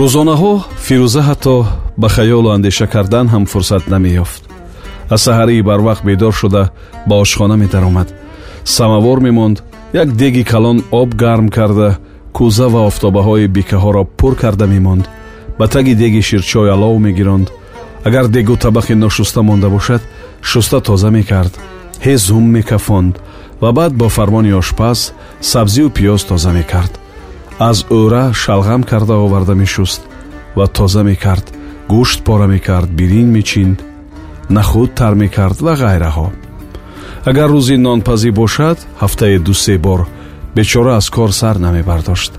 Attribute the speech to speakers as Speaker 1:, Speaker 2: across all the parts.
Speaker 1: рӯзонаҳо фирӯза ҳатто ба хаёлу андеша кардан ҳам фурсат намеёфт. Аз саҳарии барвақт бедор шуда ба ошхона медаромад самавор мемонд як деги калон об гарм карда кӯза ва офтобаҳои бикаҳоро пур карда мемонд. Ба таги деги ширчой алов мегиронд. Агар дегу табақи ношуста монда бошад шуста тоза мекард ҳез зум мекафонд ва баъд бо фармони ошпаз сабзию пиёз тоза мекард аз ӯра шалғам карда оварда мешуст ва тоза мекард гӯшт пора мекард биринг мечинд нахуд тар мекард ва ғайраҳо. Агар рӯзи нонпазӣ бошад ҳафтае дусе бор бечора аз кор сар намебардошт.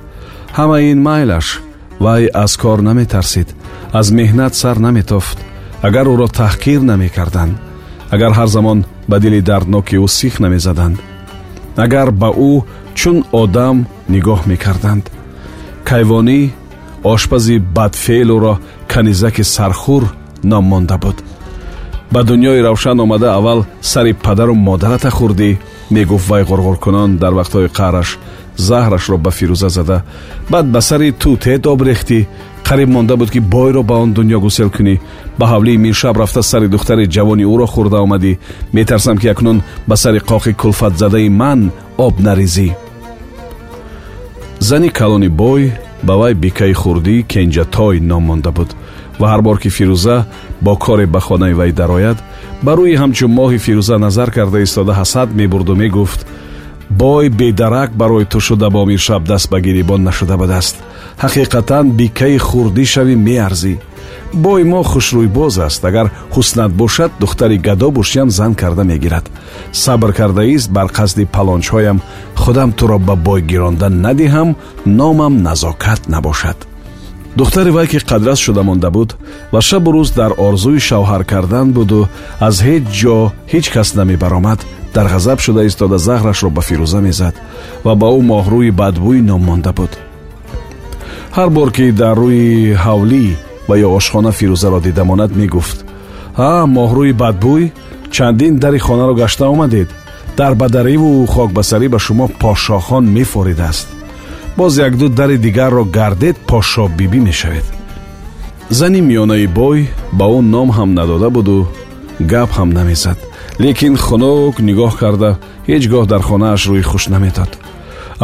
Speaker 1: Ҳама ин майлаш вай аз кор наметарсид аз меҳнат сар наметофт. Агар ӯро таҳқир намекарданд агар ҳар замон ба дили дардноки ӯ сих намезаданд агар ба ӯ чун одам нигоҳ мекарданд кайвонӣ ошпази бадфеълуро канизаки сархур ном монда буд. Ба дунёи равшан омада аввал сари падару модарата хӯрдӣ мегуфт вай ғорғоркунон дар вақтҳои қаҳраш заҳрашро ба фирӯза зада. Баъд ба сари ту теъдоб рехтӣ. Қариб монда буд ки бойро ба он дунё гусел кунӣ. Ба ҳавлии миршаб рафта сари духтари ҷавони ӯро хӯрда омадӣ. Метарсам ки акнун ба сари қоқи кулфатзадаи ман об нарезӣ зани калони бой ба вай бикаи хурдӣ кенҷатой ном монда буд ва ҳар бор ки фирӯза бо коре ба хонаи вай дарояд ба рӯи ҳамчун моҳи фирӯза назар карда истода ҳасад мебурду мегуфт бой бедарак барои ту шуда бо миршаб даст ба гирибон нашуда будааст ҳақиқатан бикаи хурдӣ шавӣ меарзӣ. Бой мо хушрӯйбоз аст. Агар ҳуснат бошад духтари гадо бошиям зан карда мегирад. Сабр кардаист бар қасди палончҳоям. Худам туро ба бой гиронда надиҳам номам назокат набошад. Духтари вай ки қадрас шуда монда буд ва шабу рӯз дар орзуи шавҳар кардан буду аз ҳеҷ ҷо ҳеҷ кас намебаромад дар ғазаб шуда истода заҳрашро ба фирӯза мезад ва ба ӯ моҳрӯи бадбӯй ном монда буд. Ҳар бор ки дар рӯи ҳавлӣ ва ё ошхона фирӯзаро дида монад мегуфт а моҳрӯи бадбӯй чандин дари хонаро гашта омадед? Дар бадариву хокбасарӣ ба шумо подшохон мефоридааст. Боз якду дари дигарро гардед подшоҳбибӣ мешавед зани миёнаи бой ба ӯ ном ҳам надода буду гап ҳам намезад лекин хунук нигоҳ карда ҳеҷ гоҳ дар хонааш рӯи хуш наметод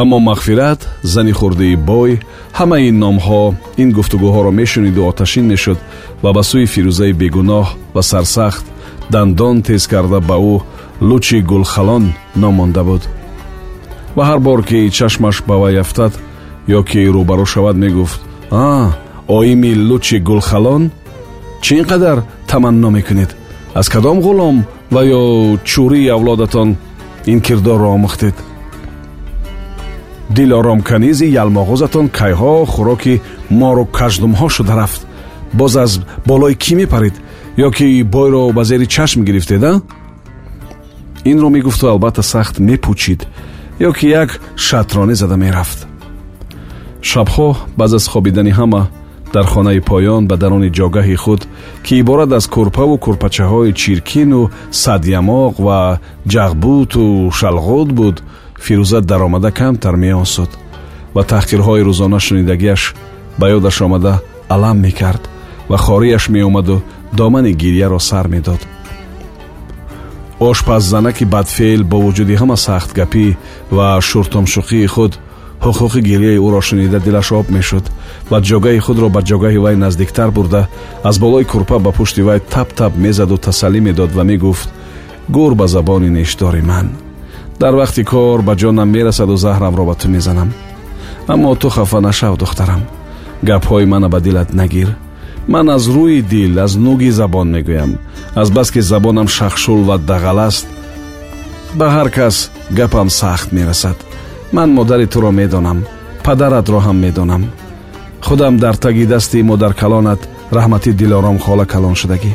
Speaker 1: аммо мағфират зани хурдии бой ҳамаи номҳо ин гуфтугӯҳоро мешуниду оташин мешуд ва ба сӯи фирӯзаи бегуноҳ ва сарсахт дандон тез карда ба ӯ лучи гулхалон ном монда буд. Ва ҳар бор ки чашмаш ба вай афтад ё ки рӯбаро шавад мегуфт а оими лучи гулхалон? Чӣ ин қадар таманно мекунед? Аз кадом ғулом ва ё чӯрии авлодатон ин кирдорро омӯхтед? Дилоромканизи ялмоғозатон кайҳо хӯроки мору каждумҳо шуда рафт. Боз аз болои кӣ мепарид ё ки бойро ба зери чашм гирифтеда инро мегуфту албатта сахт мепӯчид ё ки як шатронӣ зада мерафт. Шабҳо баъд аз хобидани ҳама дар хонаи поён ба дарони ҷогаҳи худ ки иборат аз курпаву курпачаҳои чиркину садямоқ ва ҷағбуту шалғут буд фирӯза даромада камтар меосуд ва таҳқирҳои рӯзона шунидагиаш ба ёдаш омада алам мекард ва хориаш меомаду домани гирьяро сар медод. Ошпаззанаки бадфеъл бо вуҷуди ҳама сахтгапӣ ва шуртумшуқии худ ҳуқуқи гирьяи ӯро шунида дилаш об мешуд. Ва ҷогаи худро ба ҷогаҳи вай наздиктар бурда аз болои курпа ба пушти вай тап мезаду тасаллӣ медод ва мегуфт гур ба забони нештори ман. Дар вақти кор ба ҷонам мерасаду заҳрамро ба ту мезанам. Аммо ту хафа нашав духтарам. Гапҳои мана ба дилат нагир. Ман аз рӯи дил аз нуги забон мегӯям. Азбаски забонам шахшул ва дағал аст ба ҳар кас гапам сахт мерасад ман модари туро медонам падаратро ҳам медонам худам дар таги дасти модаркалонат раҳмати дилором хола калон шудагӣ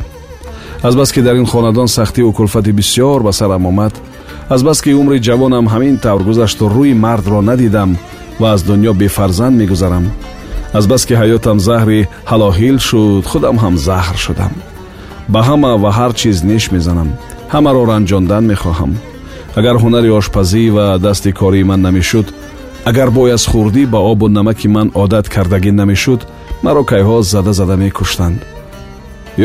Speaker 1: азбаски дар ин хонадон сахтиву кулфати бисьёр ба сарам омад азбаски умри ҷавонам ҳамин тавр гузашту рӯи мардро надидам ва аз дунё бефарзанд мегузарам азбаски ҳаётам заҳри ҳалоҳил шуд худам ҳам заҳр шудам ба ҳама ва ҳар чиз неш мезанам ҳамаро ранҷондан мехоҳам агар ҳунари ошпазӣ ва дасти кории ман намешуд агар бой аз хурдӣ ба обу намаки ман одат кардагӣ намешуд маро кайҳо зада зада мекуштанд.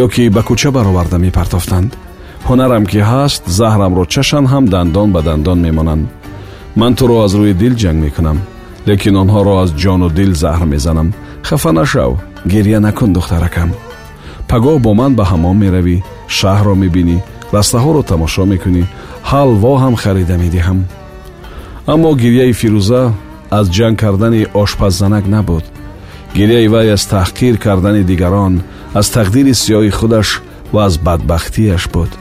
Speaker 1: Ё ки ба кӯча бароварда мепартофтанд? Ҳунарам ки ҳаст заҳрамро чашанд ҳам дандон ба дандон мемонанд. Ман туро аз рӯи дил ҷанг мекунам лекин онҳоро аз ҷону дил заҳр мезанам. Хафа нашав гирья накун духтаракам. Пагоҳ бо ман ба ҳаммом меравӣ шаҳрро мебинӣ растаҳоро тамошо мекунӣ ҳалво ҳам харида медиҳам. Аммо гирьяи фирӯза аз ҷанг кардани ошпаззанак набуд. Гирьяи вай аз таҳқир кардани дигарон аз тақдири сиёҳи худаш ва аз бадбахтиаш буд.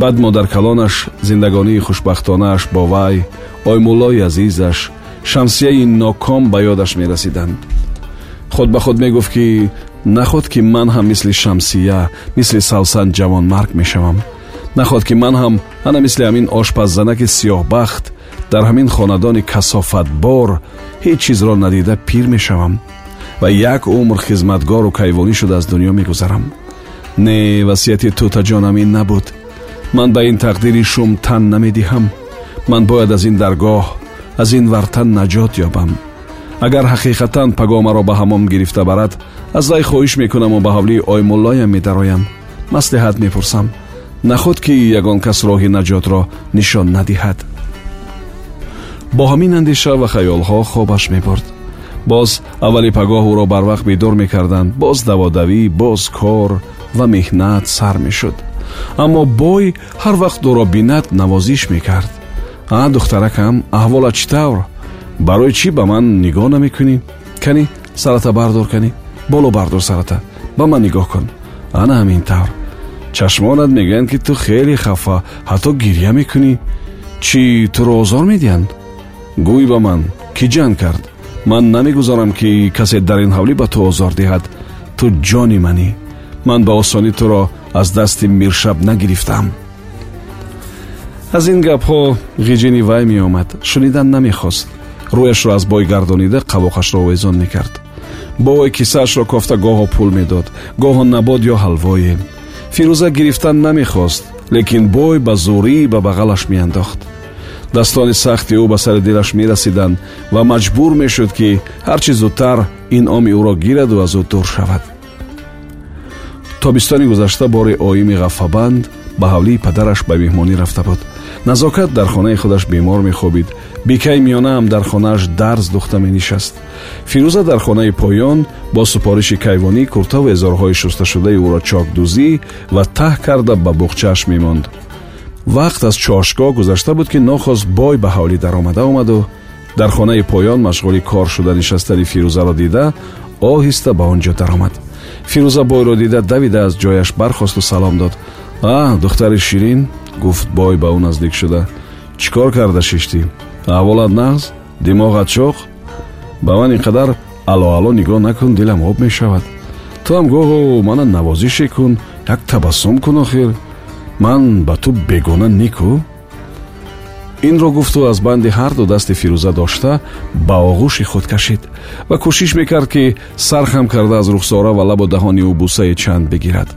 Speaker 1: Баъд модаркалонаш зиндагонии хушбахтонааш бо вай оймуллои азизаш шамсияи ноком ба ёдаш мерасиданд. Худ ба худ мегуфт ки наход ки ман ҳам мисли шамсия мисли савсан ҷавонмарг мешавам наход ки ман ҳам ана мисли ҳамин ошпаззанаки сиёҳбахт дар ҳамин хонадони касофатбор ҳеҷ чизро надида пир мешавам ва як умр хизматгору кайвонӣ шуда аз дунё мегузарам. Не васияти тӯтаҷонам ин набуд. Ман ба ин тақдири шум тан намедиҳам. Ман бояд аз ин даргоҳ аз ин вартан наҷот ёбам. Агар ҳақиқатан паго маро ба ҳамом гирифта барад аз вай хоҳиш мекунаму ба ҳавлии оймуллоям медароям. Маслиҳат мепурсам нахуд ки ягон кас роҳи наҷотро нишон надиҳад? Бо ҳамин андеша ва хаёлҳо хобаш мебурд. Боз аввали пагоҳ ӯро барвақт бедор мекарданд. Боз даводавӣ боз кор ва меҳнат сар мешуд. Аммо бой ҳар вақт ӯро бинад навозиш мекард. А духтаракам аҳволат чӣ тавр? Барои чӣ ба ман нигоҳ намекунӣ? Канӣ сарата бардор канӣ боло бардор сарата. Ба ман нигоҳ кун. Ана ҳамин тавр чашмонат мегӯянд ки ту хеле хафа ҳатто гирья мекунӣ. Чӣ туро озор медиҳанд? Гӯй ба ман. Кӣ ҷанг кард? Ман намегузорам ки касе дар ин ҳавлӣ ба ту озор диҳад. Ту ҷони манӣ. Ман ба осонӣ туро аз дасти миршаб нагирифтам аз ин гапҳо ғиҷини вай меомад. Шунидан намехост. Рӯяшро аз бой гардонида қавоқашро овезон мекард. Бой кисаашро кофта гоҳо пул медод. Гоҳо набод ё ҳалвое фирӯза гирифтан намехост лекин бой ба зӯрӣ ба бағалаш меандохт. Дастони сахти ӯ ба сари дилаш мерасиданд ва маҷбур мешуд ки ҳар чӣ зудтар инъоми ӯро гираду аз ӯ дур шавад. Тобистони гузашта бори оими ғаффабанд ба ҳавлии падараш ба меҳмонӣ рафта буд. Назокат дар хонаи худаш бемор мехобид бикай миёнаам дар хонааш дарз духта менишаст. Фирӯза дар хонаи поён бо супориши кайвонӣ куртаву эзорҳои шусташудаи ӯро чокдӯзӣ ва таҳ карда ба буғчааш мемонд. Вақт аз чошгоҳ гузашта буд ки нохост бой ба ҳавлӣ даромада омаду. Дар хонаи поён машғули кор шуда нишастани фирӯзаро дида оҳиста ба он ҷо даромад. Фирӯза бойро дида давида аз ҷояш бархосту салом дод. А духтари ширин? гуфт бой ба ӯ наздик шуда. Чӣ кор карда шиштӣ аҳволат нағз димоғат шоқ ба ман ин қадар алоало нигоҳ накун дилам об мешавад. Ту ҳам гоҳо мана навозише кун як табассум кун охир. Ман ба ту бегона нику. Инро гуфту аз банди ҳарду дасти фирӯза дошта ба оғӯши худ кашид ва кӯшиш мекард ки сархам карда аз рухсора ва лабу даҳони ӯ бусаи чанд бигирад.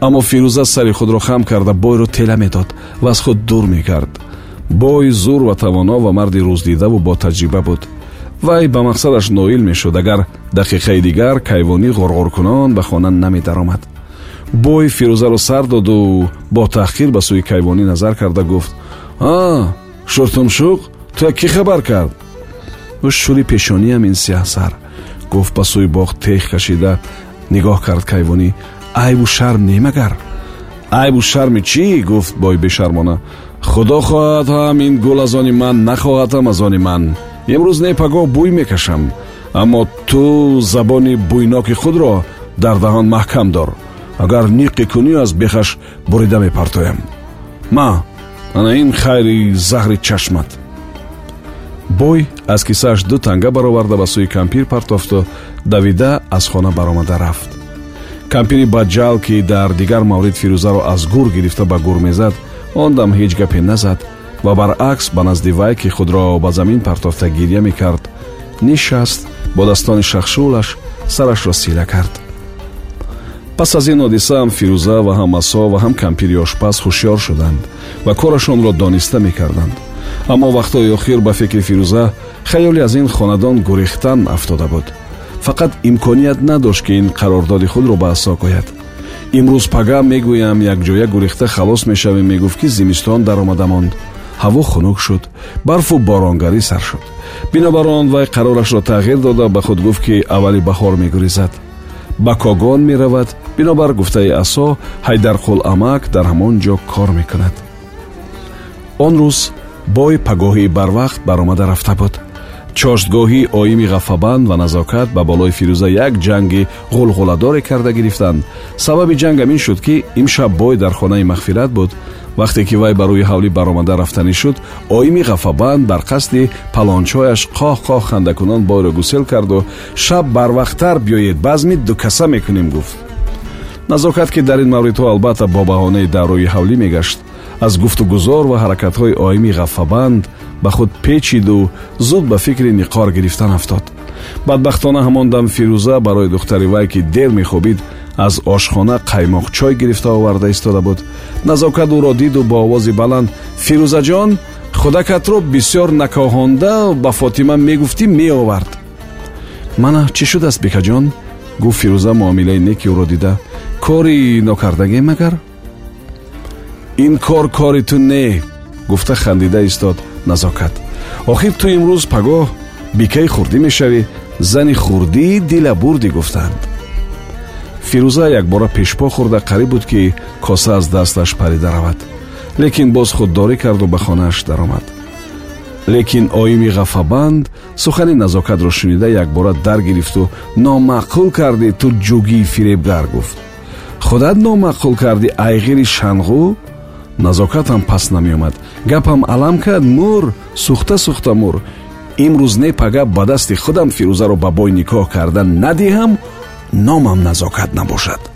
Speaker 1: Аммо фирӯза сари худро хам карда бойро тела медод ва аз худ дур мекард бой зур ва тавоно ва марди рӯздидаву ботаҷриба буд. Вай ба мақсадаш ноил мешуд агар дақиқаи дигар кайвонӣ ғорғоркунон ба хона намедаромад. Бой фирӯзаро сар доду бо таҳқир ба сӯи кайвонӣ назар карда гуфт. А шуртумшуқ ту як кӣ хабар кард? Ӯ шӯри пешониам ин сиҳсар гуфт ба сӯи боғ теғ кашида. Нигоҳ кард кайвонӣ айбу шарм немагар айбу шарми чӣ гуфт бой бешармона худо хоҳад ҳам ин гул аз они ман нахоҳад ҳам аз они ман. Имрӯз не пагоҳ бӯй мекашам аммо ту забони бӯйноки худро дар даҳон маҳкам дор. Агар ниқӣ кунӣ аз бехаш бурида мепартоям. Ма ана ин хайри заҳри чашмат. Бой аз кисааш ду танга бароварда ба сӯи кампир партофту давида аз хона баромада рафт. Кампири баҷал ки дар дигар маврид фирӯзаро аз гур гирифта ба гур мезад он дам ҳеҷ гапе назад. Ва баръакс ба назди вай ки худро ба замин партофта гирья мекард. Нишаст бо достони шахшулаш сарашро сила кард. Пас аз ин ҳодисаам фирӯза ва ҳам асо ва ҳам кампири ошпаз ҳушёр шуданд ва корашонро дониста мекарданд. Аммо вақтҳои охир ба фикри фирӯза хаёле аз ин хонадон гурехтан афтода буд. Фақат имконият надошт ки ин қарордоди худро ба асо гӯяд имрӯз пага мегӯям якҷоя гурехта халос мешавем мегуфт ки зимистон даромада монд. Ҳаво хунук шуд. Барфу боронгарӣ сар шуд. Бинобар он вай қарорашро тағйир дода ба худ гуфт ки аввали баҳор мегурезад. Ба когон меравад. Бинобар гуфтаи асо ҳайдарқулъамак дар ҳамон ҷо кор мекунад. Он рӯз бой пагоҳии барвақт баромада рафта буд чоштгоҳи оими ғаффабанд ва назокат ба болои фирӯза як ҷанги ғулғуладоре карда гирифтанд. Сабаби ҷанг ҳамин шуд ки имшаб бой дар хонаи мағфират буд. Вақте ки вай ба рӯи ҳавлӣ баромада рафтанӣ шуд оими ғаффабанд бар қасди палончояш қоҳ қоҳ хандакунон бойро гусел карду шаб барвақттар биёед базми дукаса мекунем гуфт. Назокат ки дар ин мавридҳо албатта бо баҳонаи даврӯи ҳавлӣ мегашт. Аз гуфтугузор ва ҳаракатҳои оими ғаффабанд ба худ печиду зуд ба фикри ниқор гирифтан афтод. Бадбахтона ҳамон дам фирӯза барои духтари вай ки дер мехобид аз ошхона қаймоқчой гирифта оварда истода буд. Назокат ӯро диду бо овози баланд фирӯзаҷон худакатро бисёр накоҳонда ба фотима мегуфтӣ меовард мана чӣ шудааст бикаҷон гуфт фирӯза муомилаи неки ӯро дида. Кори нокардагӣ магар? Ин кор кори ту не гуфта хандида истод назокат охир ту имрӯз пагоҳ бикаи хурдӣ мешавӣ зани хурдии дилабурдӣ гуфтанд фирӯза якбора пешпо хӯрда қариб буд ки коса аз дасташ парида равад лекин боз худдорӣ карду ба хонааш даромад лекин оими ғафабанд сухани назокатро шунида якбора даргирифту номаъқул кардӣ ту ҷугии фиребгар гуфт худат номаъқул кардӣ айғири шанғӯ назокатам пас намеомад гапам алам кард мур сӯхта сӯхта мур. Имрӯз не пага ба дасти худам фирӯзаро ба бой никоҳ карда надиҳам номам назокат набошад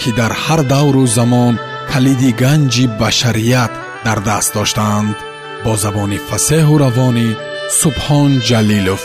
Speaker 2: ки дар ҳар давру замон калиди ганҷи башарият дар даст доштаанд бо забони фасеҳу равонӣ субҳон ҷалилов